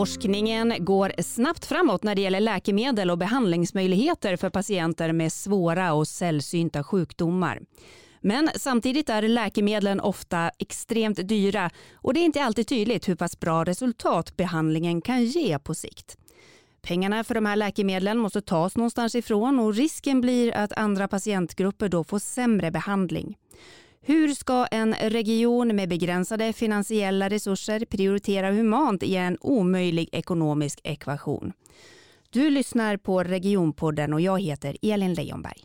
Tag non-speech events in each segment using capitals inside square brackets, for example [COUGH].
Forskningen går snabbt framåt när det gäller läkemedel och behandlingsmöjligheter för patienter med svåra och sällsynta sjukdomar. Men samtidigt är läkemedlen ofta extremt dyra och det är inte alltid tydligt hur pass bra resultat behandlingen kan ge på sikt. Pengarna för de här läkemedlen måste tas någonstans ifrån och risken blir att andra patientgrupper då får sämre behandling. Hur ska en region med begränsade finansiella resurser prioritera humant i en omöjlig ekonomisk ekvation? Du lyssnar på Regionpodden och jag heter Elin Leijonberg.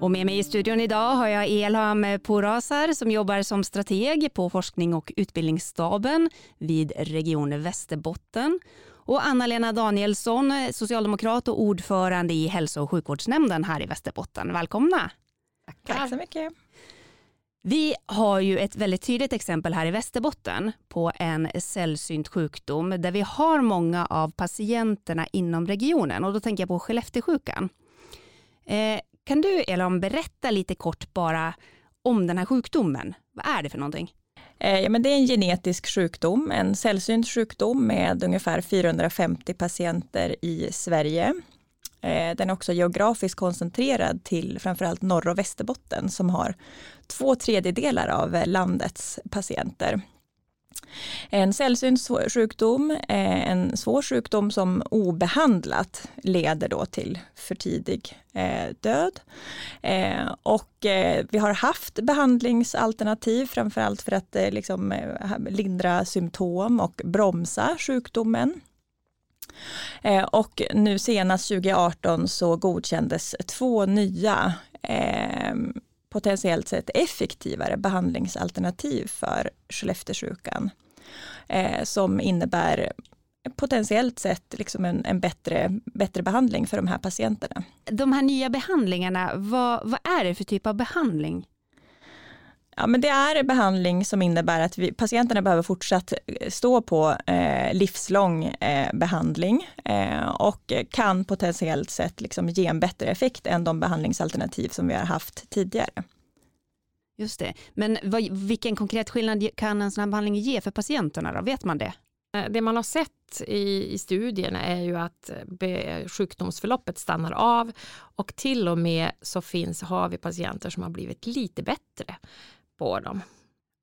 Och med mig i studion idag har jag Elham Porasar som jobbar som strateg på forskning och utbildningsstaben vid Region Västerbotten och Anna-Lena Danielsson, socialdemokrat och ordförande i hälso och sjukvårdsnämnden här i Västerbotten. Välkomna! Tack, Tack så mycket. Vi har ju ett väldigt tydligt exempel här i Västerbotten på en sällsynt sjukdom där vi har många av patienterna inom regionen och då tänker jag på Skellefteåsjukan. Eh, kan du Elon berätta lite kort bara om den här sjukdomen? Vad är det för någonting? Eh, ja, men det är en genetisk sjukdom, en sällsynt sjukdom med ungefär 450 patienter i Sverige. Eh, den är också geografiskt koncentrerad till framförallt norr och Västerbotten som har två tredjedelar av landets patienter. En sällsynt sjukdom, eh, en svår sjukdom som obehandlat leder då till för tidig eh, död. Eh, och vi har haft behandlingsalternativ framförallt för att liksom lindra symptom och bromsa sjukdomen. Och nu senast 2018 så godkändes två nya potentiellt sett effektivare behandlingsalternativ för Skellefteåsjukan eh, som innebär potentiellt sett liksom en, en, bättre, bättre behandling för de här patienterna. De här nya behandlingarna, vad, vad är det för typ av behandling? Ja, men det är behandling som innebär att vi, patienterna behöver fortsatt stå på eh, livslång eh, behandling eh, och kan potentiellt sett liksom ge en bättre effekt än de behandlingsalternativ som vi har haft tidigare. Just det. Men vad, vilken konkret skillnad kan en sån här behandling ge för patienterna? Då? Vet man det? Eh, det man har sett i, i studierna är ju att be, sjukdomsförloppet stannar av och till och med så finns, har vi patienter som har blivit lite bättre på dem.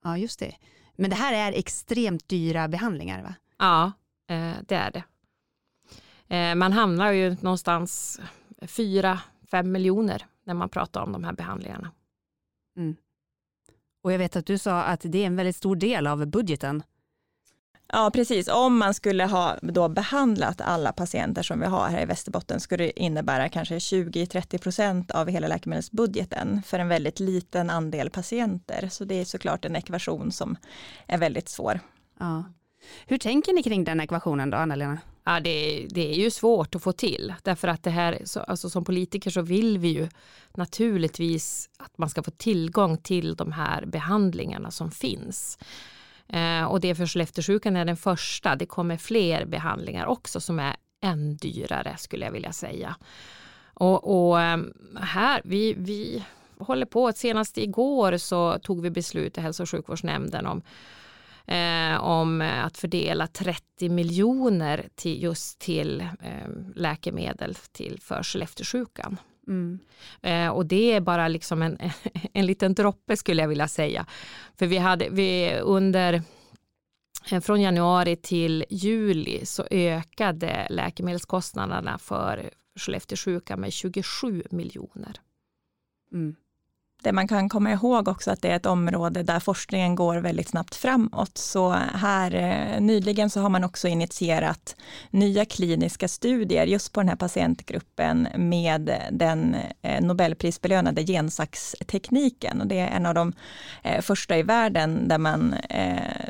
Ja, just det. Men det här är extremt dyra behandlingar va? Ja, eh, det är det. Eh, man hamnar ju någonstans 4-5 miljoner när man pratar om de här behandlingarna. Mm. Och jag vet att du sa att det är en väldigt stor del av budgeten. Ja, precis. Om man skulle ha då behandlat alla patienter som vi har här i Västerbotten skulle det innebära kanske 20-30 procent av hela läkemedelsbudgeten för en väldigt liten andel patienter. Så det är såklart en ekvation som är väldigt svår. Ja. Hur tänker ni kring den ekvationen då, Anna-Lena? Ja, det, det är ju svårt att få till därför att det här, så, alltså som politiker så vill vi ju naturligtvis att man ska få tillgång till de här behandlingarna som finns. Eh, och det för Skellefteåsjukan är den första. Det kommer fler behandlingar också som är än dyrare skulle jag vilja säga. Och, och ehm, här, vi, vi håller på, senast igår så tog vi beslut i hälso och sjukvårdsnämnden om eh, om att fördela 30 miljoner till, just till eh, läkemedel till för Skellefteåsjukan. Mm. Eh, och det är bara liksom en, [LAUGHS] en liten droppe skulle jag vilja säga. För vi hade vi under eh, från januari till juli så ökade läkemedelskostnaderna för Skellefteåsjukan med 27 miljoner. Mm det man kan komma ihåg också att det är ett område där forskningen går väldigt snabbt framåt. Så här eh, nyligen så har man också initierat nya kliniska studier just på den här patientgruppen med den eh, Nobelprisbelönade gensaxtekniken. Och det är en av de eh, första i världen där man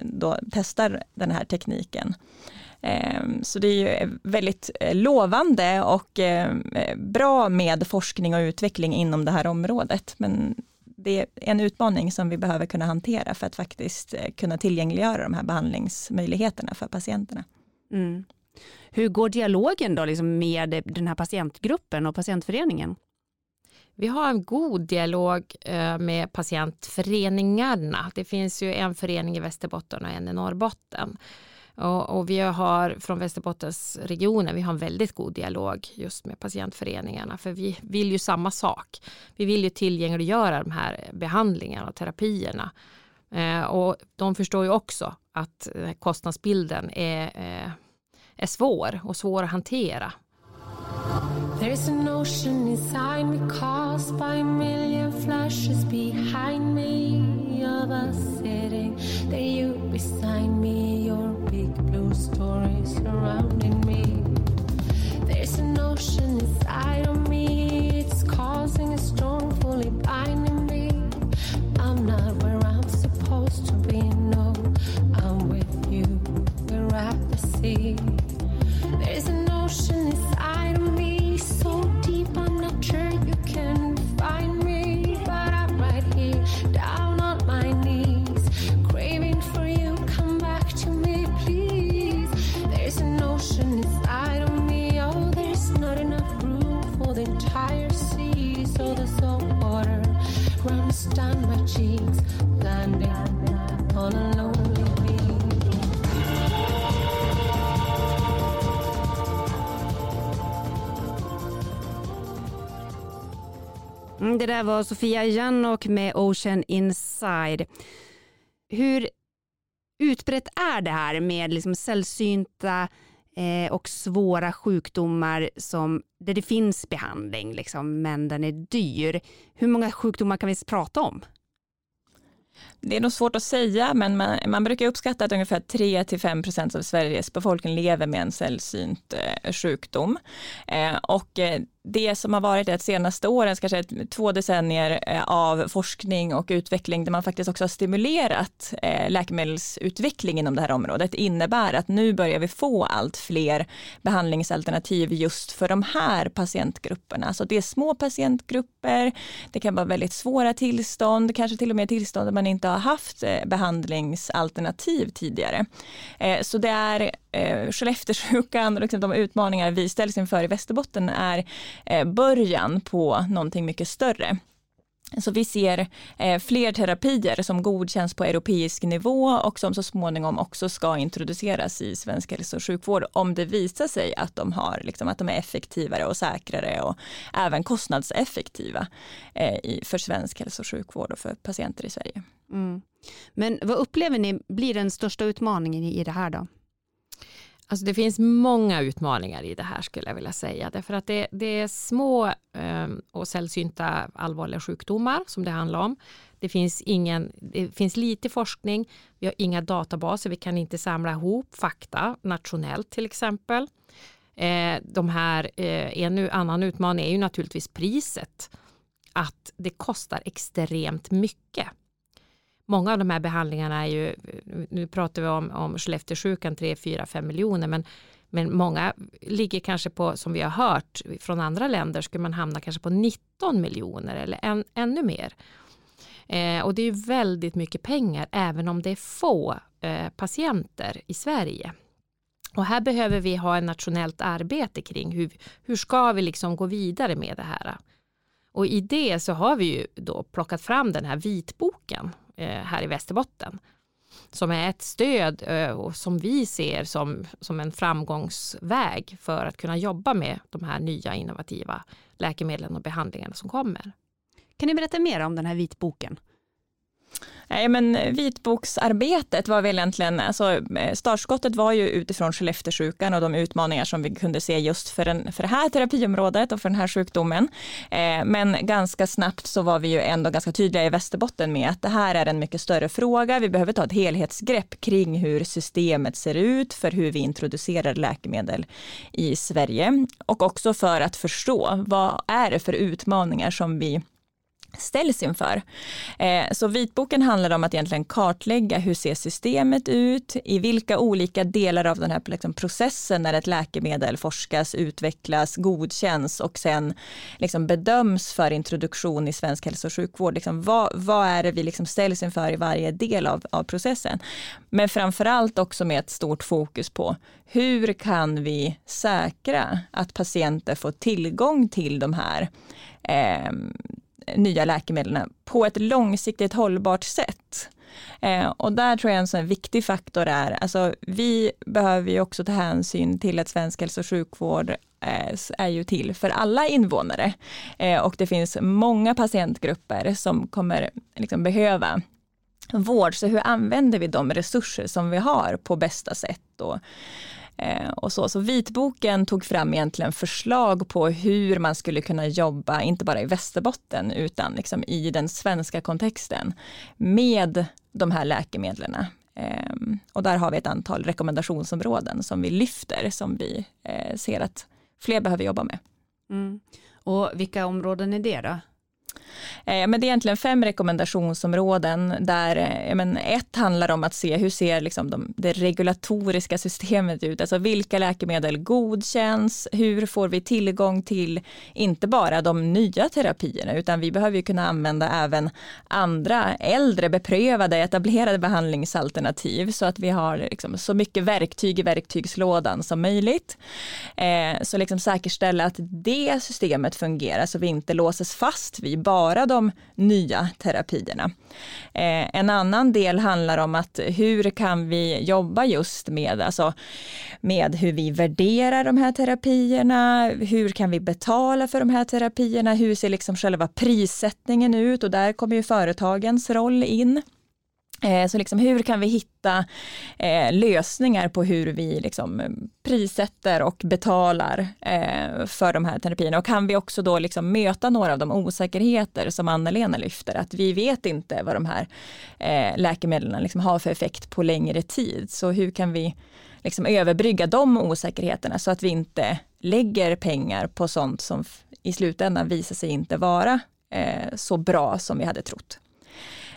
då testar den här tekniken. Så det är ju väldigt lovande och bra med forskning och utveckling inom det här området. Men det är en utmaning som vi behöver kunna hantera för att faktiskt eh, kunna tillgängliggöra de här behandlingsmöjligheterna för patienterna. Mm. Hur går dialogen då liksom med den här patientgruppen och patientföreningen? vi har en god dialog eh, med patientföreningarna. Det finns ju en förening i Västerbotten och en i Norrbotten. Och, och, vi har från Västerbottensregionen, vi har en väldigt god dialog just med patientföreningarna. För vi vill ju samma sak. Vi vill ju tillgängliggöra de här behandlingarna och terapierna. Eh, och de förstår ju också att eh, kostnadsbilden är, eh, är svår och svår att hantera. There's an ocean inside me caused by a million flashes behind me of us sitting there you beside me story surrounding me. There's an ocean inside of me. It's causing a storm fully binding me. I'm not where I'm supposed to be no. I'm with you we're at the sea Mm, det där var Sofia Jannok med Ocean Inside. Hur utbrett är det här med liksom sällsynta eh, och svåra sjukdomar som, där det finns behandling, liksom, men den är dyr? Hur många sjukdomar kan vi prata om? Det är nog svårt att säga, men man, man brukar uppskatta att ungefär 3-5 procent av Sveriges befolkning lever med en sällsynt eh, sjukdom. Eh, och eh, det som har varit de senaste åren, kanske två decennier eh, av forskning och utveckling där man faktiskt också har stimulerat eh, läkemedelsutveckling inom det här området innebär att nu börjar vi få allt fler behandlingsalternativ just för de här patientgrupperna. Så det är små patientgrupper, det kan vara väldigt svåra tillstånd, kanske till och med tillstånd där man inte har haft eh, behandlingsalternativ tidigare. Så det är Eh, Skellefteåsjukan och liksom de utmaningar vi ställs inför i Västerbotten är Eh, början på någonting mycket större. Så vi ser eh, fler terapier som godkänns på europeisk nivå och som så småningom också ska introduceras i svensk hälso och sjukvård om det visar sig att de, har, liksom, att de är effektivare och säkrare och även kostnadseffektiva eh, i, för svensk hälso och sjukvård och för patienter i Sverige. Mm. Men vad upplever ni blir den största utmaningen i det här då? Alltså det finns många utmaningar i det här skulle jag vilja säga. Därför att det, det är små eh, och sällsynta allvarliga sjukdomar som det handlar om. Det finns, ingen, det finns lite forskning, vi har inga databaser, vi kan inte samla ihop fakta nationellt till exempel. Eh, de här, eh, en annan utmaning är ju naturligtvis priset. Att det kostar extremt mycket många av de här behandlingarna är ju, nu pratar vi om, om Skellefteåsjukan 3, 4, 5 miljoner, men, men många ligger kanske på, som vi har hört från andra länder, skulle man hamna kanske på 19 miljoner eller än, ännu mer. Eh, och det är ju väldigt mycket pengar, även om det är få eh, patienter i Sverige. Och här behöver vi ha ett nationellt arbete kring hur, hur ska vi liksom gå vidare med det här. Och i det så har vi ju då plockat fram den här vitboken Eh, här i Västerbotten som är ett stöd eh, och som vi ser som, som en framgångsväg för att kunna jobba med de här nya innovativa läkemedlen och behandlingarna som kommer. Kan ni berätta mer om den här vitboken? Nej, men eh, vitboksarbetet var väl egentligen, alltså eh, startskottet var ju utifrån Skellefteåsjukan och de utmaningar som vi kunde se just för, den, för det här terapiområdet och för den här sjukdomen. Eh, men ganska snabbt så var vi ju ändå ganska tydliga i Västerbotten med att det här är en mycket större fråga. Vi behöver ta ett helhetsgrepp kring hur systemet ser ut för hur vi introducerar läkemedel i Sverige och också för att förstå vad är det för utmaningar som vi ställs inför. Eh, så vitboken handlar om att egentligen kartlägga hur ser systemet ut, i vilka olika delar av den här liksom, processen när ett läkemedel forskas, utvecklas, godkänns och sen liksom, bedöms för introduktion i svensk hälso och sjukvård. Liksom, vad, vad är det vi liksom ställs inför i varje del av, av processen? Men framförallt också med ett stort fokus på hur kan vi säkra att patienter får tillgång till de här eh, nya läkemedlen på ett långsiktigt hållbart sätt. Eh, och där tror jag en sån viktig faktor är, alltså vi behöver ju också ta hänsyn till att svensk hälso och sjukvård eh, är ju till för alla invånare. Eh, och det finns många patientgrupper som kommer liksom behöva vård. Så hur använder vi de resurser som vi har på bästa sätt? Och, Eh, och så. så vitboken tog fram egentligen förslag på hur man skulle kunna jobba, inte bara i Västerbotten, utan liksom i den svenska kontexten med de här läkemedlen. Ehm, och där har vi ett antal rekommendationsområden som vi lyfter, som vi eh, ser att fler behöver jobba med. Mm. Och vilka områden är det då? Eh, men det är egentligen fem rekommendationsområden där eh, men ett handlar om att se hur ser liksom de, det regulatoriska systemet ut, alltså vilka läkemedel godkänns, hur får vi tillgång till inte bara de nya terapierna utan vi behöver ju kunna använda även andra äldre beprövade etablerade behandlingsalternativ så att vi har liksom så mycket verktyg i verktygslådan som möjligt. Eh, så liksom säkerställa att det systemet fungerar så vi inte låses fast vid bara de nya terapierna. Eh, en annan del handlar om att hur kan vi jobba just med, alltså, med hur vi värderar de här terapierna, hur kan vi betala för de här terapierna, hur ser liksom själva prissättningen ut och där kommer ju företagens roll in. Eh, så liksom hur kan vi hitta eh, lösningar på hur vi liksom eh, prissätter och betalar eh, för de här terapierna och kan vi också då liksom möta några av de osäkerheter som Anna-Lena lyfter, att vi vet inte vad de här eh, läkemedlen liksom har för effekt på längre tid. Så hur kan vi liksom överbrygga de osäkerheterna så att vi inte lägger pengar på sånt som i slutändan visar sig inte vara eh, så bra som vi hade trott.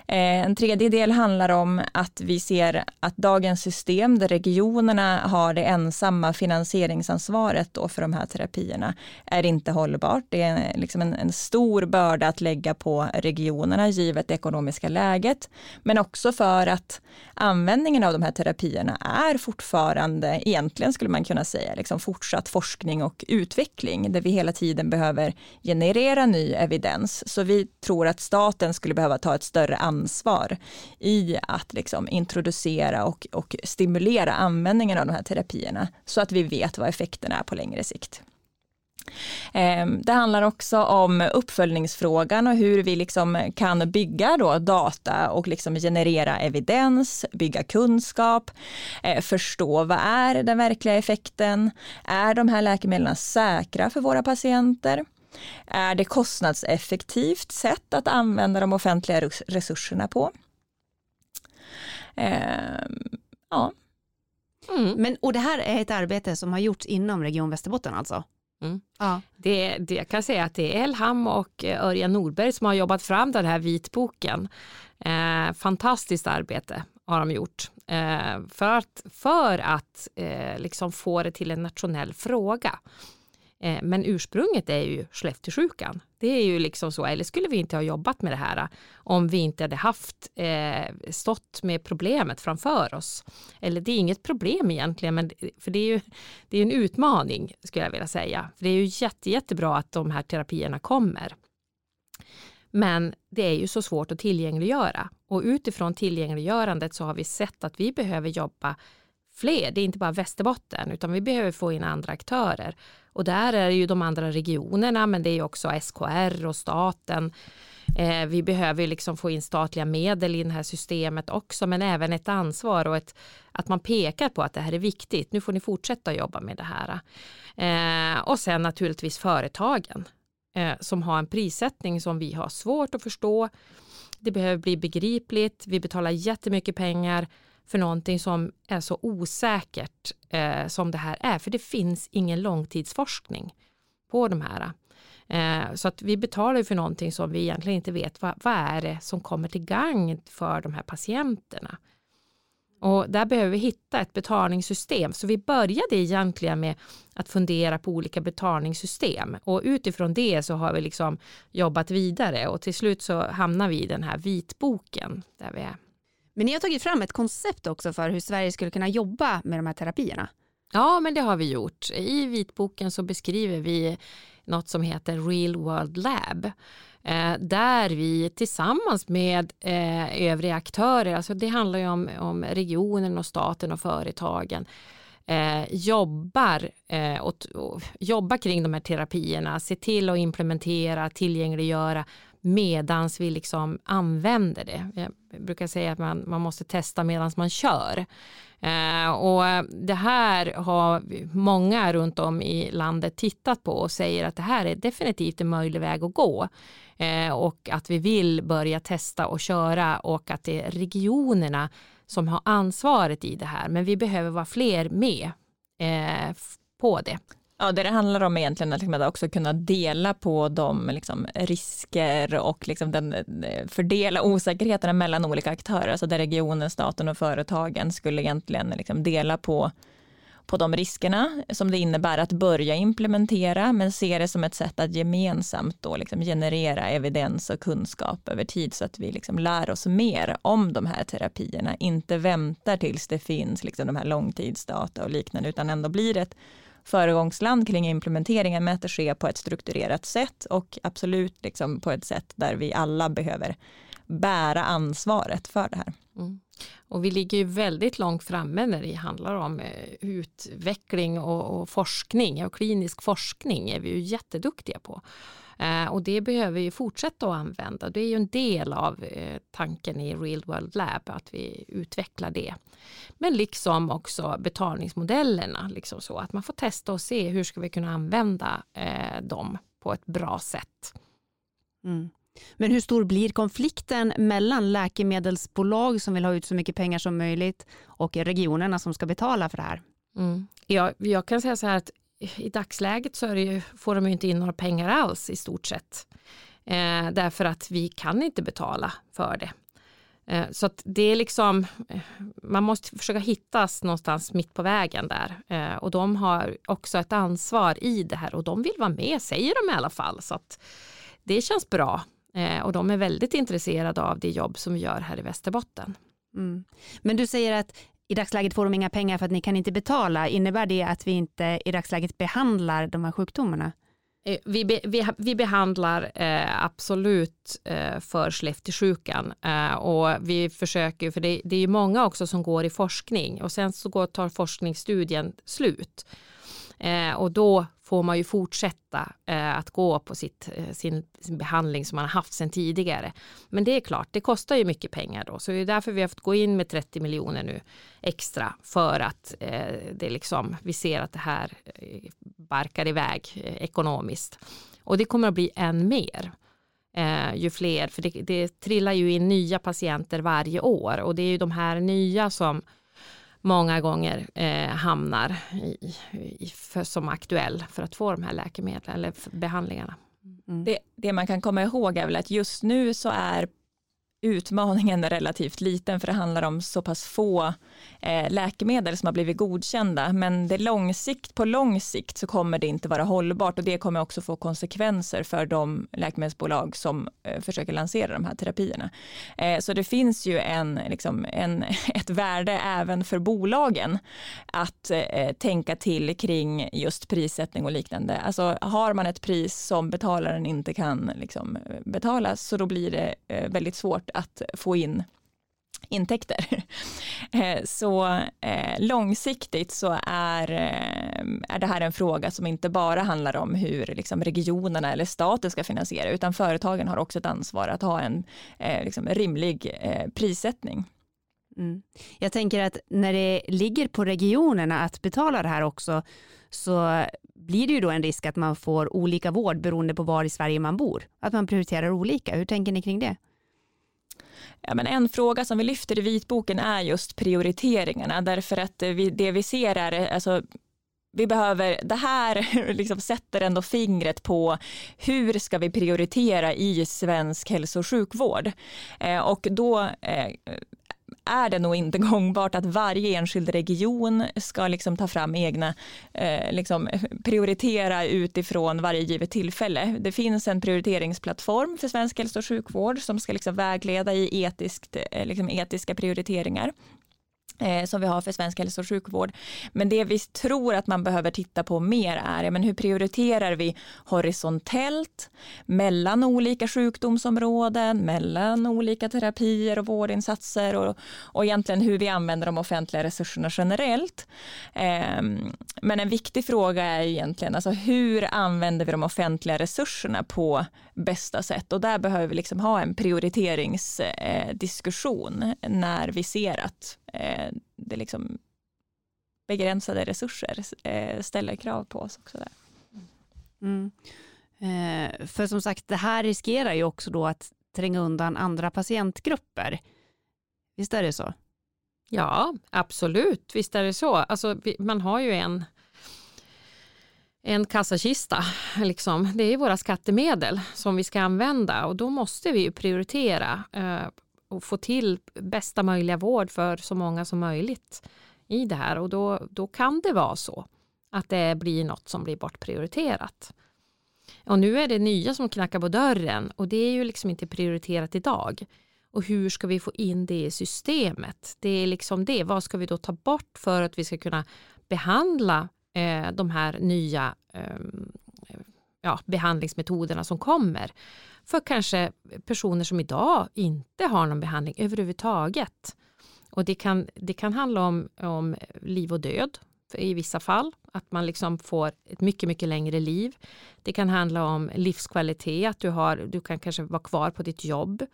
Eh, en tredje del handlar om att vi ser att dagens system där regionerna har det ensamma finansieringsansvaret då för de här terapierna är inte hållbart. Det är liksom en, en stor börda att lägga på regionerna givet det ekonomiska läget. Men också för att användningen av de här terapierna är fortfarande, egentligen skulle man kunna säga, liksom fortsatt forskning och utveckling där vi hela tiden behöver generera ny evidens. Så vi tror att staten skulle behöva ta ett större ansvar ansvar i att liksom introducera och, och stimulera användningen av de här terapierna så att vi vet vad effekterna är på längre sikt. Ehm, det handlar också om uppföljningsfrågan och hur vi liksom kan bygga då data och liksom generera evidens, bygga kunskap, eh, förstå vad är den verkliga effekten? Är de här läkemedlen säkra för våra patienter? Är det kostnadseffektivt sätt att använda de offentliga resurserna på? Eh, ja. Mm. Men, och det här är ett arbete som har gjorts inom Region Västerbotten alltså? Mm. Ja. Det, det, jag kan säga att det är Elham och eh, Örjan Norberg som har jobbat fram den här vitboken. Eh, fantastiskt arbete har de gjort eh, för att, för att eh, liksom få det till en nationell fråga. Eh, men ursprunget är ju Skellefteåsjukan. Det är ju liksom så, eller skulle vi inte ha jobbat med det här eh, om vi inte hade haft eh, stått med problemet framför oss. Eller det är inget problem egentligen, men för det är ju det är en utmaning skulle jag vilja säga. För det är ju jätte, jättebra att de här terapierna kommer. Men det är ju så svårt att tillgängliggöra och utifrån tillgängliggörandet så har vi sett att vi behöver jobba fler. Det är inte bara Västerbotten utan vi behöver få in andra aktörer och där är det ju de andra regionerna men det är också SKR och staten. Eh, vi behöver liksom få in statliga medel i det här systemet också men även ett ansvar och ett, att man pekar på att det här är viktigt. Nu får ni fortsätta jobba med det här. Eh, och sen naturligtvis företagen eh, som har en prissättning som vi har svårt att förstå. Det behöver bli begripligt. Vi betalar jättemycket pengar för någonting som är så osäkert eh, som det här är. För det finns ingen långtidsforskning på de här. Eh, så att vi betalar för någonting som vi egentligen inte vet vad, vad är det som kommer till gagn för de här patienterna. Och där behöver vi hitta ett betalningssystem. Så vi började egentligen med att fundera på olika betalningssystem och utifrån det så har vi liksom jobbat vidare och till slut så hamnar vi i den här vitboken där vi är. Men ni har tagit fram ett koncept också för hur Sverige skulle kunna jobba med de här terapierna. Ja, men det har vi gjort. I vitboken så beskriver vi något som heter Real World Lab eh, där vi tillsammans med eh, övriga aktörer, alltså det handlar ju om, om regionen och staten och företagen, eh, jobbar, eh, och, och, jobbar kring de här terapierna, se till att implementera, tillgängliggöra medans vi liksom använder det. Jag brukar säga att man, man måste testa medans man kör. Eh, och det här har många runt om i landet tittat på och säger att det här är definitivt en möjlig väg att gå. Eh, och att vi vill börja testa och köra och att det är regionerna som har ansvaret i det här. Men vi behöver vara fler med eh, på det. Ja, det det handlar om egentligen är liksom att också kunna dela på de liksom, risker och liksom den, eh, fördela osäkerheterna mellan olika aktörer, alltså där regionen, staten och företagen skulle egentligen liksom dela på på de riskerna som det innebär att börja implementera, men se det som ett sätt att gemensamt då liksom generera evidens och kunskap över tid så att vi liksom lär oss mer om de här terapierna, inte väntar tills det finns liksom de här långtidsdata och liknande, utan ändå blir ett föregångsland kring implementeringen med att det sker på ett strukturerat sätt och absolut liksom på ett sätt där vi alla behöver bära ansvaret för det här. Mm. Och vi ligger ju väldigt långt framme när det handlar om eh, utveckling och, och forskning och klinisk forskning är vi ju jätteduktiga på. Eh, och det behöver vi fortsätta att använda. Det är ju en del av eh, tanken i Real World Lab att vi utvecklar det. Men liksom också betalningsmodellerna, liksom så att man får testa och se hur ska vi kunna använda eh, dem på ett bra sätt. Mm. Men hur stor blir konflikten mellan läkemedelsbolag som vill ha ut så mycket pengar som möjligt och regionerna som ska betala för det här? Mm. Ja, jag kan säga så här att i dagsläget så ju, får de ju inte in några pengar alls i stort sett. Eh, därför att vi kan inte betala för det. Eh, så att det är liksom, eh, man måste försöka hittas någonstans mitt på vägen där. Eh, och de har också ett ansvar i det här och de vill vara med, säger de i alla fall. Så att det känns bra. Eh, och de är väldigt intresserade av det jobb som vi gör här i Västerbotten. Mm. Men du säger att i dagsläget får de inga pengar för att ni kan inte betala. Innebär det att vi inte i dagsläget behandlar de här sjukdomarna? Eh, vi, be, vi, vi, behandlar eh, absolut eh, för Skellefteåsjukan eh, och vi försöker, för det, det är många också som går i forskning och sen så går, tar forskningsstudien slut. Eh, och då får man ju fortsätta eh, att gå på sitt, eh, sin, sin, behandling som man har haft sedan tidigare. Men det är klart, det kostar ju mycket pengar då, så det är därför vi har fått gå in med 30 miljoner nu extra för att eh, det liksom, vi ser att det här eh, barkar iväg eh, ekonomiskt. Och det kommer att bli än mer. Eh, ju fler, för det, det trillar ju in nya patienter varje år och det är ju de här nya som många gånger eh, hamnar i, i, för, som aktuell för att få de här läkemedlen eller behandlingarna. Mm. Det, det, man kan komma ihåg är väl att just nu så är utmaningen är relativt liten för det handlar om så pass få eh, läkemedel som har blivit godkända. Men det långsikt, på lång sikt så kommer det inte vara hållbart och det kommer också få konsekvenser för de läkemedelsbolag som eh, försöker lansera de här terapierna. Eh, så det finns ju en, liksom, en, [LAUGHS] ett värde även för bolagen att tänka till kring just prissättning och liknande. Alltså har man ett pris som betalaren inte kan liksom, betala så då blir det väldigt svårt att få in intäkter. [LAUGHS] Eh, så eh, långsiktigt så är, eh, är det här en fråga som inte bara handlar om hur liksom, regionerna eller staten ska finansiera, utan företagen har också ett ansvar att ha en liksom, rimlig prissättning. Mm. Jag tänker att när det ligger på regionerna att betala det här också, så blir det ju då en risk att man får olika vård beroende på var i Sverige man bor. Att man prioriterar olika. Hur tänker ni kring det? Ja, men en fråga som vi lyfter i vitboken är just prioriteringarna därför att vi, det vi ser är alltså, vi behöver, det här [LAUGHS] liksom sätter ändå fingret på hur ska vi prioritera i svensk hälso och sjukvård? Eh, och då eh, är det nog inte [LAUGHS] gångbart att varje enskild region ska liksom ta fram egna, eh, liksom [LAUGHS] prioritera utifrån varje givet tillfälle. Det finns en prioriteringsplattform för svensk hälso och sjukvård som ska liksom vägleda i etiskt, eh, liksom etiska prioriteringar Eh, som vi har för svensk hälso och sjukvård. Men det vi tror att man behöver titta på mer är men hur prioriterar vi horisontellt mellan olika sjukdomsområden, mellan olika terapier och vårdinsatser och, och egentligen hur vi använder de offentliga resurserna generellt. Ehm, men en viktig fråga är egentligen alltså hur använder vi de offentliga resurserna på bästa sätt och där behöver vi liksom ha en prioriteringsdiskussion eh, när vi ser att eh, det liksom begränsade resurser eh, ställer krav på oss också. Där. Mm. Eh, för som sagt, det här riskerar ju också då att tränga undan andra patientgrupper. Visst är det så? Ja, absolut. Visst är det så. Alltså, man har ju en, en kassakista. [LAUGHS] Liksom. Det är våra skattemedel som vi ska använda och då måste vi prioritera eh, och få till bästa möjliga vård för så många som möjligt i det här och då, då kan det vara så att det blir något som blir bortprioriterat. Och nu är det nya som knackar på dörren och det är ju liksom inte prioriterat idag. Och hur ska vi få in det i systemet? Det är liksom det. Vad ska vi då ta bort för att vi ska kunna behandla eh, de här nya eh, ja, behandlingsmetoderna som kommer? för kanske personer som idag inte har någon behandling överhuvudtaget. Och det kan, det kan handla om, om liv och död i vissa fall, att man liksom får ett mycket, mycket längre liv. Det kan handla om livskvalitet, att du, har, du kan kanske vara kvar på ditt jobb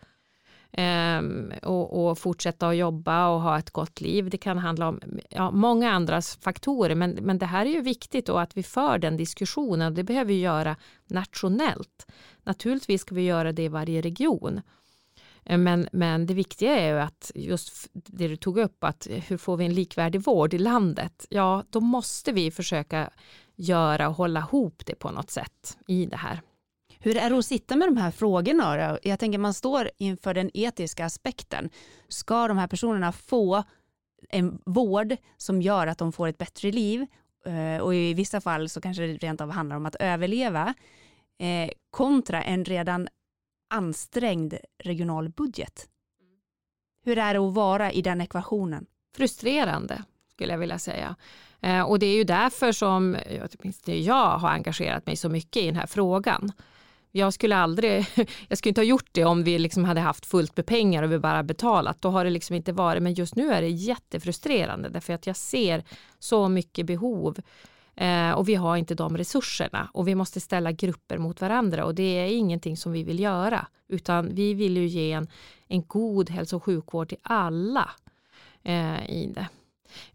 um, och, och, fortsätta att jobba och ha ett gott liv. Det kan handla om ja, många andra faktorer, men, men det här är ju viktigt och att vi för den diskussionen. och Det behöver vi göra nationellt. Naturligtvis ska vi göra det i varje region. Eh, men, men det viktiga är ju att just det du tog upp, att hur får vi en likvärdig vård i landet? Ja, då måste vi försöka göra och hålla ihop det på något sätt i det här. Hur är det att sitta med de här frågorna? Då? Jag tänker man står inför den etiska aspekten. Ska de här personerna få en vård som gör att de får ett bättre liv eh, och i vissa fall så kanske det rent av handlar om att överleva eh, kontra en redan ansträngd regional budget. Hur är det att vara i den ekvationen? Frustrerande skulle jag vilja säga. Eh, och det är ju därför som åtminstone jag har engagerat mig så mycket i den här frågan. Jag skulle aldrig, [LAUGHS] jag skulle inte ha gjort det om vi liksom hade haft fullt med pengar och vi bara betalat. Då har det liksom inte varit, men just nu är det jättefrustrerande därför att jag ser så mycket behov Eh, och vi har inte de resurserna och vi måste ställa grupper mot varandra och det är ingenting som vi vill göra utan vi vill ju ge en, en god hälso och sjukvård till alla eh, i det.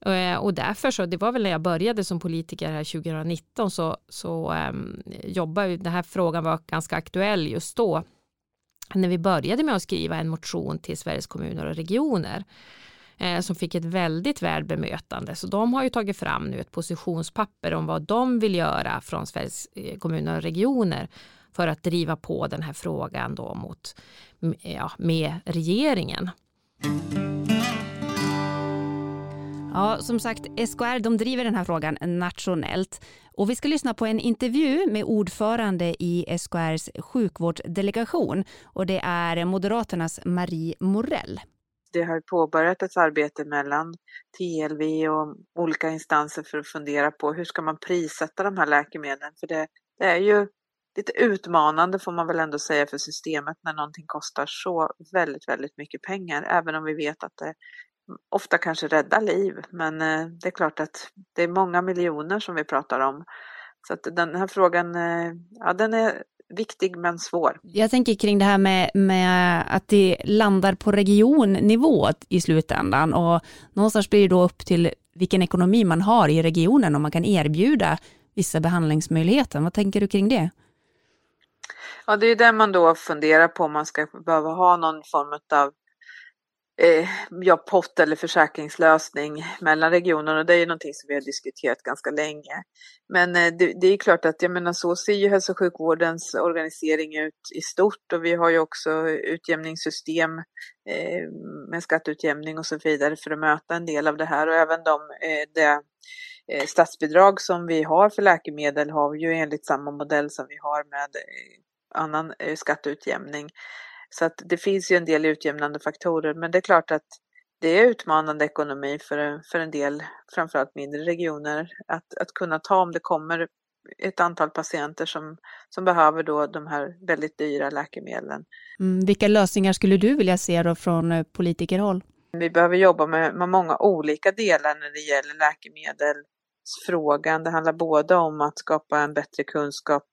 Eh, och därför så, det var väl när jag började som politiker här 2019 så, så um, jobbade, den här frågan var ganska aktuell just då. När vi började med att skriva en motion till Sveriges kommuner och regioner eh, som fick ett väldigt väl bemötande. Så de har ju tagit fram nu ett positionspapper om vad de vill göra från Sveriges eh, kommuner och regioner för att driva på den här frågan då mot, ja, med regeringen. Ja, som sagt, SKR de driver den här frågan nationellt. Och vi ska lyssna på en intervju med ordförande i SKRs sjukvårdsdelegation och det är Moderaternas Marie Morell det har påbörjat ett arbete mellan TLV och olika instanser för att fundera på hur ska man prissätta de här läkemedlen? För det, det är ju lite utmanande får man väl ändå säga för systemet när någonting kostar så väldigt, väldigt mycket pengar, även om vi vet att det ofta kanske räddar liv. Men eh, det är klart att det är många miljoner som vi pratar om. Så att den här frågan, eh, ja den är viktig men svår. Jag tänker kring det här med, med att det landar på regionnivå i slutändan och någonstans blir det då upp till vilken ekonomi man har i regionen om man kan erbjuda vissa behandlingsmöjligheter. Vad tänker du kring det? Ja, det är det man då funderar på om man ska behöva ha någon form av eh, ja, pott eller försäkringslösning mellan regionerna. Det är ju någonting som vi har diskuterat ganska länge. Men eh, det, det, är klart att jag menar så ser ju hälso och sjukvårdens organisering ut i stort och vi har ju också utjämningssystem eh, med skatteutjämning och så vidare för att möta en del av det här och även de, eh, det eh, statsbidrag som vi har för läkemedel har vi ju enligt samma modell som vi har med eh, annan eh, skatteutjämning. Så att det finns ju en del utjämnande faktorer, men det är klart att det är utmanande ekonomi för, för en del, framförallt mindre regioner, att, att kunna ta om det kommer ett antal patienter som, som behöver då de här väldigt dyra läkemedlen. Mm, vilka lösningar skulle du vilja se då från eh, politikerhåll? Vi behöver jobba med, med många olika delar när det gäller läkemedelsfrågan. Det handlar både om att skapa en bättre kunskap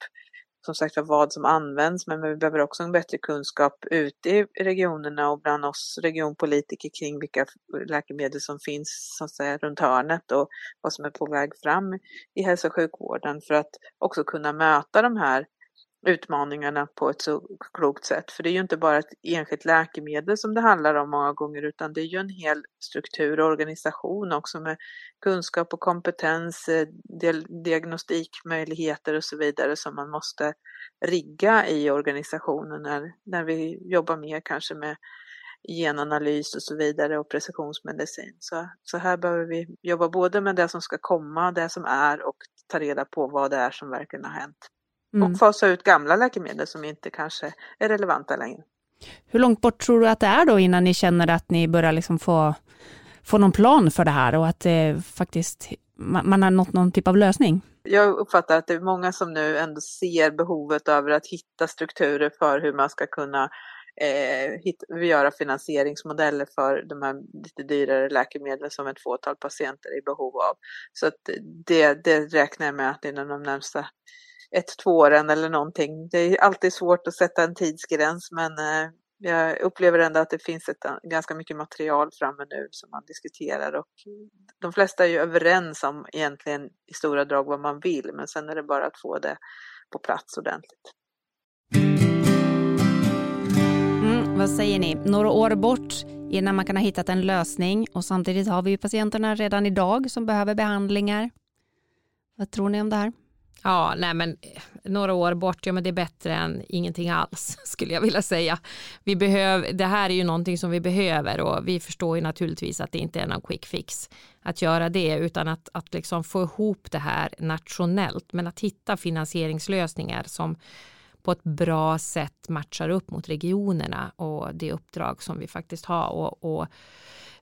som sagt vad som används, men vi behöver också en bättre kunskap ute i regionerna och bland oss regionpolitiker kring vilka läkemedel som finns så att säga, runt hörnet och vad som är på väg fram i hälso och sjukvården för att också kunna möta de här utmaningarna på ett så klokt sätt. För det är ju inte bara ett enskilt läkemedel som det handlar om många gånger utan det är ju en hel struktur och organisation också med kunskap och kompetens, eh, diagnostikmöjligheter och så vidare som man måste rigga i organisationen när, när vi jobbar mer kanske med genanalys och så vidare och precisionsmedicin. Så, så här behöver vi jobba både med det som ska komma, det som är och ta reda på vad det är som verkligen har hänt. Mm. Och fasa ut gamla läkemedel som inte kanske är relevanta längre. Hur långt bort tror du att det är då innan ni känner att ni börjar liksom få, få någon plan för det här och att det faktiskt, man, man har nått någon typ av lösning? Jag uppfattar att det är många som nu ändå ser behovet över att hitta strukturer för hur man ska kunna eh, hitta, göra finansieringsmodeller för de här lite dyrare läkemedlen som ett fåtal patienter är i behov av. Så att det, det räknar jag med att inom de närmsta ett, två åren eller någonting. Det är alltid svårt att sätta en tidsgräns men eh, jag upplever ändå att det finns ett, eh, ganska mycket material framme nu som man diskuterar och de flesta är ju överens om egentligen i stora drag vad man vill men sen är det bara att få det på plats ordentligt. Mm, vad säger ni? Några år bort innan man kan ha hittat en lösning och samtidigt har vi ju patienterna redan idag som behöver behandlingar. Vad tror ni om det här? Ja, nej men några år bort, ja men det är bättre än ingenting alls [LAUGHS] skulle jag vilja säga. Vi behöver, det här är ju någonting som vi behöver och vi förstår ju naturligtvis att det inte är någon quick fix att göra det utan att, att liksom få ihop det här nationellt men att hitta finansieringslösningar som på ett bra sätt matchar upp mot regionerna och det uppdrag som vi faktiskt har och, och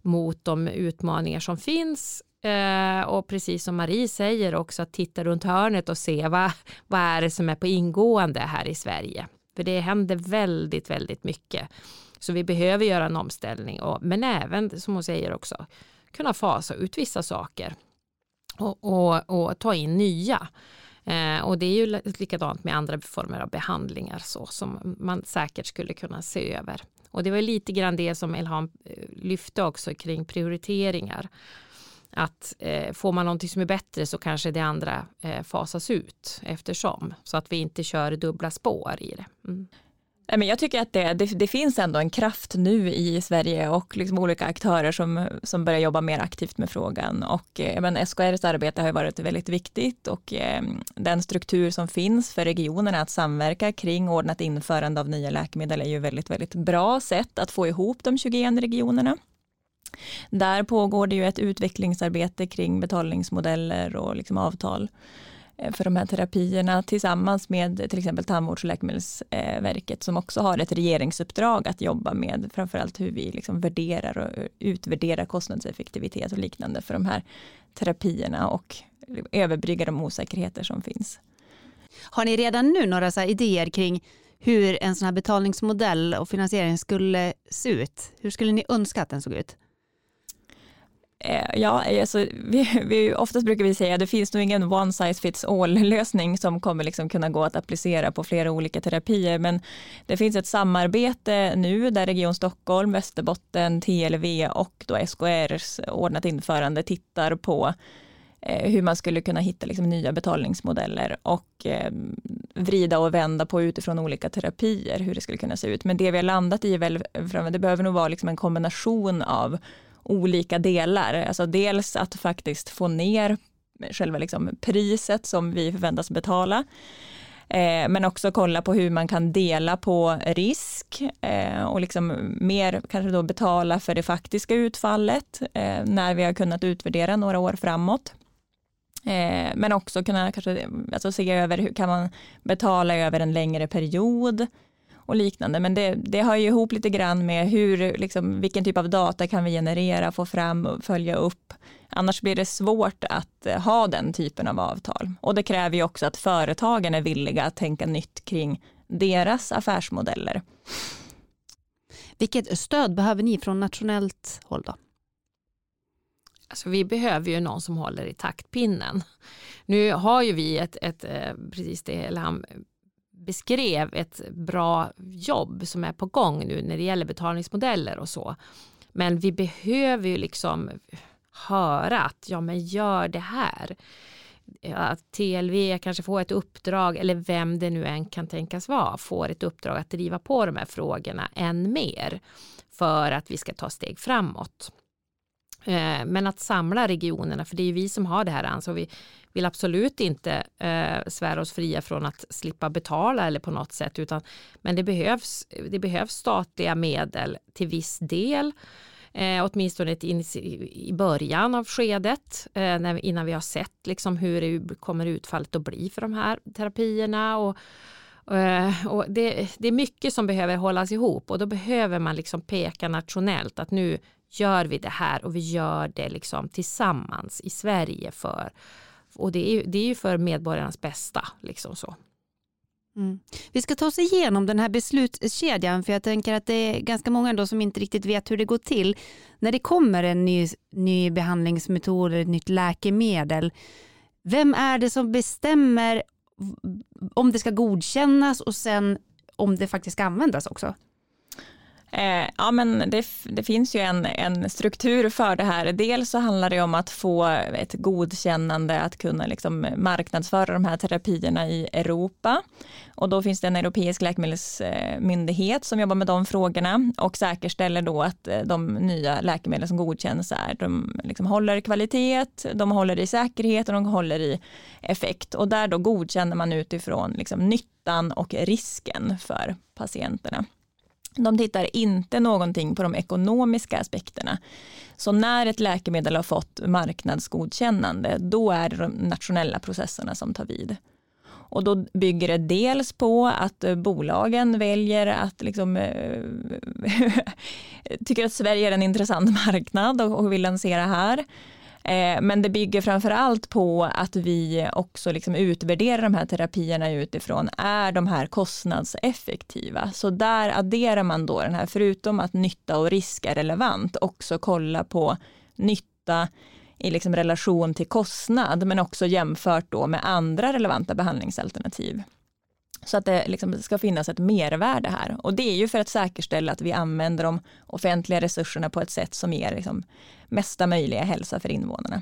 mot de utmaningar som finns Eh, och precis som Marie säger också att titta runt hörnet och se vad, vad är det som är på ingående här i Sverige. För det händer väldigt, väldigt mycket. Så vi behöver göra en omställning, och, men även som hon säger också kunna fasa ut vissa saker och, och, och ta in nya. Eh, och det är ju likadant med andra former av behandlingar så som man säkert skulle kunna se över. Och det var lite grann det som Elham eh, lyfte också kring prioriteringar att eh, får man någonting som är bättre så kanske det andra eh, fasas ut eftersom så att vi inte kör dubbla spår i det. Mm. Men jag tycker att det, det, det, finns ändå en kraft nu i Sverige och liksom olika aktörer som, som börjar jobba mer aktivt med frågan. Och, eh, men SKRs arbete har varit väldigt viktigt och eh, den struktur som finns för regionerna att samverka kring ordnat införande av nya läkemedel är ju väldigt, väldigt bra sätt att få ihop de 21 regionerna. Där pågår det ju ett utvecklingsarbete kring betalningsmodeller och liksom avtal eh, för de här terapierna tillsammans med till exempel Tandvårds och läkemedelsverket som också har ett regeringsuppdrag att jobba med framförallt hur vi liksom värderar och eh, utvärderar kostnadseffektivitet och liknande för de här terapierna och överbrygga de osäkerheter som finns. Har ni redan nu några så idéer kring hur en sån här betalningsmodell och finansiering skulle se ut? Hur skulle ni önska att den såg ut? Eh, ja, alltså, vi, [LAUGHS] vi, oftast brukar vi säga att det finns nog ingen one size fits all lösning som kommer liksom kunna gå att applicera på flera olika terapier. Men det finns ett samarbete nu där Region Stockholm, Västerbotten, TLV och då SKRs ordnat införande tittar på eh, hur man skulle kunna hitta liksom nya betalningsmodeller och ehm, vrida och vända på utifrån olika terapier, hur det skulle kunna se ut. Men det vi har landat i väl, det behöver nog vara liksom en kombination av olika delar. Alltså dels att faktiskt få ner själva liksom priset som vi förväntas betala. Eh, men också kolla på hur man kan dela på risk eh, och liksom mer kanske då betala för det faktiska utfallet eh, när vi har kunnat utvärdera några år framåt. Eh, men också kunna kanske alltså se över hur kan man betala över en längre period och liknande. Men det, det hör ju ihop lite grann med hur, liksom, vilken typ av data kan vi generera, få fram och följa upp. Annars blir det svårt att eh, ha den typen av avtal. Och det kräver ju också att företagen är villiga att tänka nytt kring deras affärsmodeller. Vilket stöd behöver ni från nationellt håll då? Alltså vi behöver ju någon som håller i taktpinnen. Nu har ju vi ett, ett eh, precis det han beskrev, ett bra jobb som är på gång nu när det gäller betalningsmodeller och så. Men vi behöver ju liksom höra att ja men gör det här. Att TLV kanske får ett uppdrag eller vem det nu än kan tänkas vara får ett uppdrag att driva på de här frågorna än mer för att vi ska ta steg framåt. Eh, men att samla regionerna, för det är vi som har det här ansvaret. Vi vill absolut inte eh, svära oss fria från att slippa betala eller på något sätt, utan, men det behövs, det behövs statliga medel till viss del. Eh, åtminstone ett i början av skedet eh, när, innan vi har sett liksom, hur det kommer utfallet att bli för de här terapierna. Och, eh, och det, det, är mycket som behöver hållas ihop och då behöver man liksom peka nationellt att nu gör vi det här och vi gör det liksom tillsammans i Sverige för och det är, det är ju för medborgarnas bästa. Liksom så. Mm. Vi ska ta oss igenom den här beslutskedjan för jag tänker att det är ganska många ändå som inte riktigt vet hur det går till. När det kommer en ny, ny behandlingsmetod eller ett nytt läkemedel, vem är det som bestämmer om det ska godkännas och sen om det faktiskt ska användas också? Eh, ja, men det, det, finns ju en, en struktur för det här. Dels så handlar det om att få ett godkännande att kunna liksom marknadsföra de här terapierna i Europa. Och då finns det en europeisk läkemedelsmyndighet som jobbar med de frågorna och säkerställer då att eh, de nya läkemedel som godkänns är, de liksom håller kvalitet, de håller i säkerhet och de håller i effekt. Och där då godkänner man utifrån liksom nyttan och risken för patienterna. De tittar inte någonting på de ekonomiska aspekterna. Så när ett läkemedel har fått marknadsgodkännande, då är det de nationella processerna som tar vid. Och då bygger det dels på att eh, bolagen väljer att liksom, eh, [LAUGHS] tycker att Sverige är en intressant marknad och vill lansera här. Eh, men det bygger framför allt på att vi också liksom utvärderar de här terapierna utifrån, är de här kostnadseffektiva? Så där adderar man då den här, förutom att nytta och risk är relevant, också kolla på nytta i liksom relation till kostnad, men också jämfört då med andra relevanta behandlingsalternativ. Så att det liksom ska finnas ett mervärde här. Och det är ju för att säkerställa att vi använder de offentliga resurserna på ett sätt som ger liksom mesta möjliga hälsa för invånarna.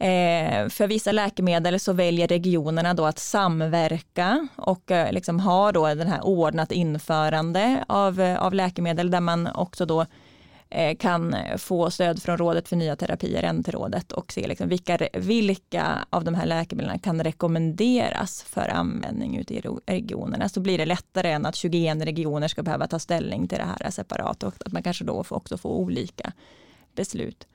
Eh, för vissa läkemedel så väljer regionerna då att samverka och eh, liksom ha då den här ordnat införande av, eh, av läkemedel där man också då Eh, kan få stöd från Rådet för nya terapier, NT-rådet, och se liksom vilka, vilka av de här läkemedlen kan rekommenderas för användning ute i regionerna. Så blir det lättare än att 21 regioner ska behöva ta ställning till det här separat och att man kanske då också får olika beslut.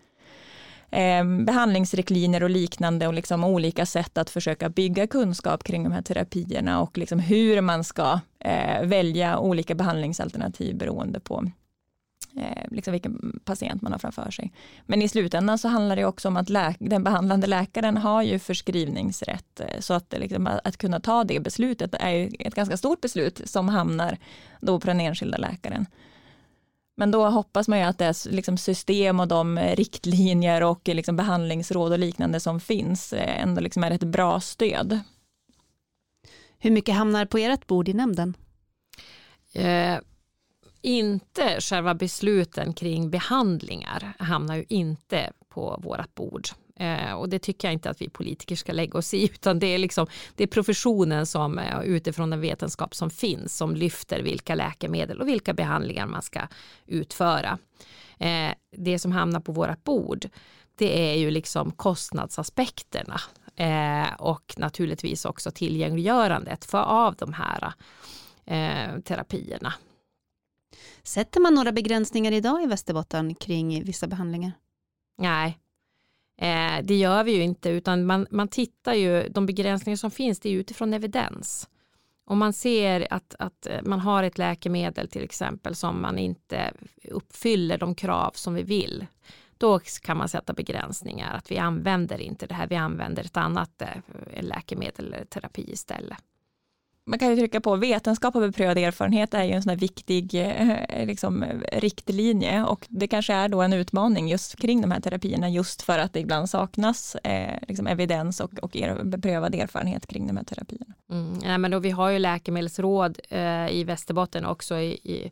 Eh, behandlingsriktlinjer och liknande och liksom olika sätt att försöka bygga kunskap kring de här terapierna och liksom hur man ska eh, välja olika behandlingsalternativ beroende på eh, liksom vilken patient man har framför sig. Men i slutändan så handlar det också om att den behandlande läkaren har ju förskrivningsrätt. Eh, så att, liksom, att kunna ta det beslutet är ju ett ganska stort beslut som hamnar då på den enskilda läkaren. Men då hoppas man ju att det är liksom system och de riktlinjer och liksom behandlingsråd och liknande som finns eh, ändå liksom är ett bra stöd. Hur mycket hamnar på ert bord i nämnden? Eh, inte själva besluten kring behandlingar hamnar ju inte på vårt bord. Eh, och det tycker jag inte att vi politiker ska lägga oss i, [LAUGHS] utan det är, liksom, det är professionen som eh, utifrån den vetenskap som finns som lyfter vilka läkemedel och vilka behandlingar man ska utföra. Eh, det som hamnar på vårt bord, det är ju liksom kostnadsaspekterna eh, och naturligtvis också tillgängliggörandet för av de här eh, terapierna. Sätter man några begränsningar idag i Västerbotten kring vissa behandlingar? Nej, eh, det gör vi ju inte utan man, man tittar ju, de begränsningar som finns det är utifrån evidens. Om man ser att, att eh, man har ett läkemedel till exempel som man inte uppfyller de krav som vi vill, då kan man sätta begränsningar. Att vi använder inte det här, vi använder ett annat eh, läkemedel eller terapi istället man kan ju trycka på vetenskap och beprövad erfarenhet är ju en sån här viktig eh, liksom, riktlinje och det kanske är då en utmaning just kring de här terapierna just för att det ibland saknas eh, liksom evidens och, och er, beprövad erfarenhet kring de här terapierna. Mm, ja, men då, vi har ju läkemedelsråd eh, i Västerbotten också i, i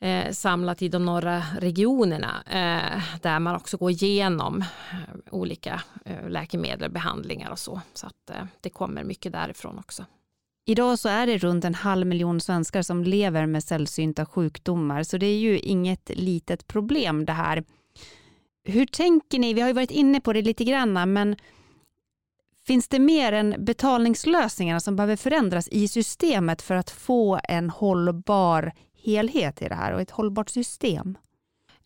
eh, samlat i de norra regionerna eh, där man också går igenom eh, olika eh, läkemedel, behandlingar och så. Så att eh, det kommer mycket därifrån också. Idag så är det runt en halv miljon svenskar som lever med sällsynta sjukdomar, så det är ju inget litet problem det här. Hur tänker ni? Vi har ju varit inne på det lite grann, men finns det mer än betalningslösningarna som behöver förändras i systemet för att få en hållbar helhet i det här och ett hållbart system?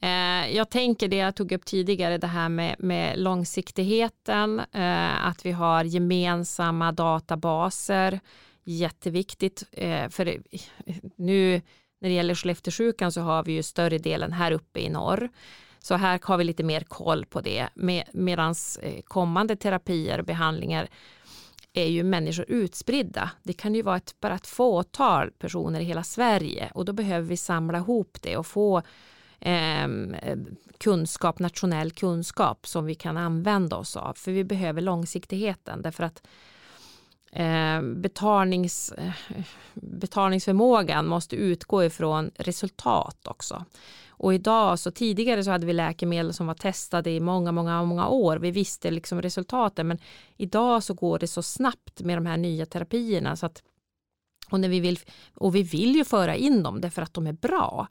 Eh, jag tänker det jag tog upp tidigare, det här med, med långsiktigheten, eh, att vi har gemensamma databaser, jätteviktigt. Eh, för nu när det gäller Skellefteåsjukan så har vi ju större delen här uppe i norr. Så här har vi lite mer koll på det. Med, Medan eh, kommande terapier och behandlingar är ju människor utspridda. Det kan ju vara ett, bara ett fåtal personer i hela Sverige och då behöver vi samla ihop det och få eh, kunskap, nationell kunskap som vi kan använda oss av. För vi behöver långsiktigheten därför att eh, Eh, betalnings, eh, betalningsförmågan måste utgå ifrån resultat också. Och idag, så tidigare så hade vi läkemedel som var testade i många, många, många år. Vi visste liksom resultaten, men idag så går det så snabbt med de här nya terapierna så att och, när vi vill, och vi vill ju föra in dem därför att de är bra.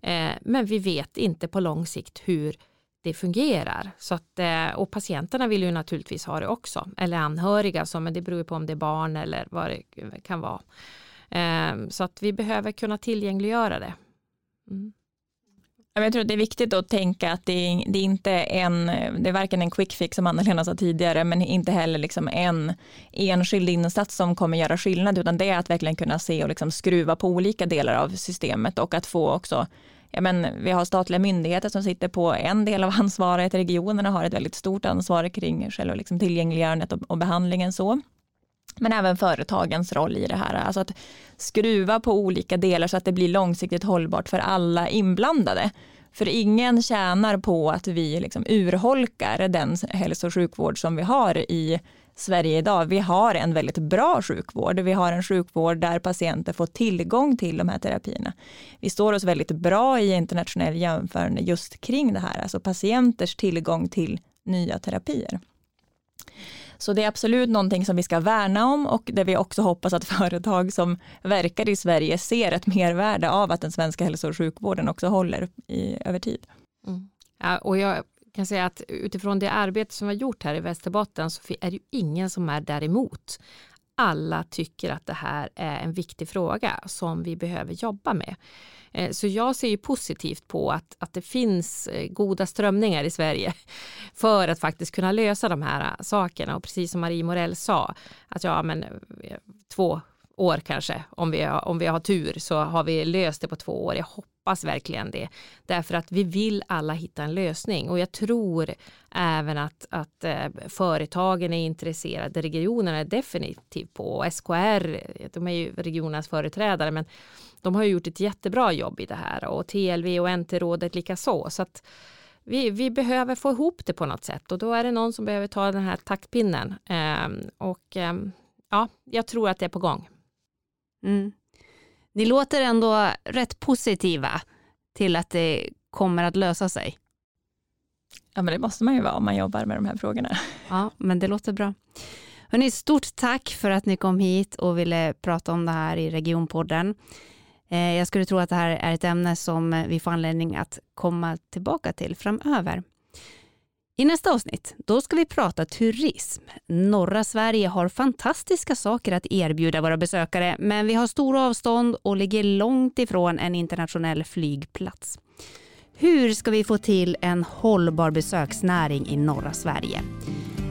Eh, men vi vet inte på lång sikt hur det fungerar. Så att, eh, och patienterna vill ju naturligtvis ha det också, eller anhöriga, så, men det beror på om det är barn eller vad det kan vara. Ehm, så att vi behöver kunna tillgängliggöra det. Mm. Jag tror att det är viktigt att tänka att det är, det är inte en, det är varken en quick fix som Anna-Lena sa tidigare, men inte heller liksom en enskild insats som kommer göra skillnad, utan det är att verkligen kunna se och liksom skruva på olika delar av systemet och att få också ja, men vi har statliga myndigheter som sitter på en del av [LAUGHS] ansvaret, regionerna har ett väldigt stort ansvar kring själva liksom tillgängliggörandet och, och behandlingen så. Men även företagens roll i det här, alltså att skruva på olika delar så att det blir långsiktigt hållbart för alla inblandade. För ingen tjänar på att vi liksom urholkar den hälso och sjukvård som vi har i Sverige idag. Vi har en väldigt bra sjukvård. Vi har en sjukvård där patienter får tillgång till de här terapierna. Vi står oss väldigt bra i internationell jämförelse just kring det här, alltså patienters tillgång till nya terapier. Så det är absolut någonting som vi ska värna om och där vi också hoppas att [LAUGHS] företag som verkar i Sverige ser ett mervärde av att den svenska hälso och sjukvården också håller i, över tid. Mm. Ja, och jag kan säga att utifrån det arbete som vi har gjort här i Västerbotten så är det ju ingen som är däremot. Alla tycker att det här är en viktig fråga som vi behöver jobba med. Eh, så jag ser ju positivt på att, att det finns eh, goda strömningar i Sverige [LAUGHS] för att faktiskt kunna lösa de här eh, sakerna. Och precis som Marie Morell sa, att ja, men två år kanske, om vi, har, om vi har tur, så har vi löst det på två år. Jag hoppas Hoppas verkligen det. Därför att vi vill alla hitta en lösning och jag tror även att, att eh, företagen är intresserade, regionerna är definitivt på, SKR, de är ju regionernas företrädare, men de har gjort ett jättebra jobb i det här och TLV och NT-rådet likaså. så. så att vi, vi behöver få ihop det på något sätt och då är det någon som behöver ta den här taktpinnen. Eh, och eh, ja, jag tror att det är på gång. Mm. Ni låter ändå rätt positiva till att det kommer att lösa sig. Ja, men det måste man ju vara om man jobbar med de här frågorna. Ja, men det låter bra. Hörrni, stort tack för att ni kom hit och ville prata om det här i Regionpodden. Eh, jag skulle tro att det här är ett ämne som vi får anledning att komma tillbaka till framöver. I nästa avsnitt då ska vi prata turism. Norra Sverige har fantastiska saker att erbjuda våra besökare men vi har stora avstånd och ligger långt ifrån en internationell flygplats. Hur ska vi få till en hållbar besöksnäring i norra Sverige?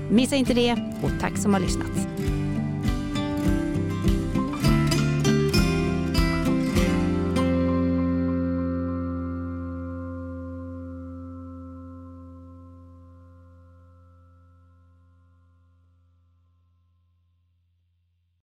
Missa inte det och tack som har lyssnat.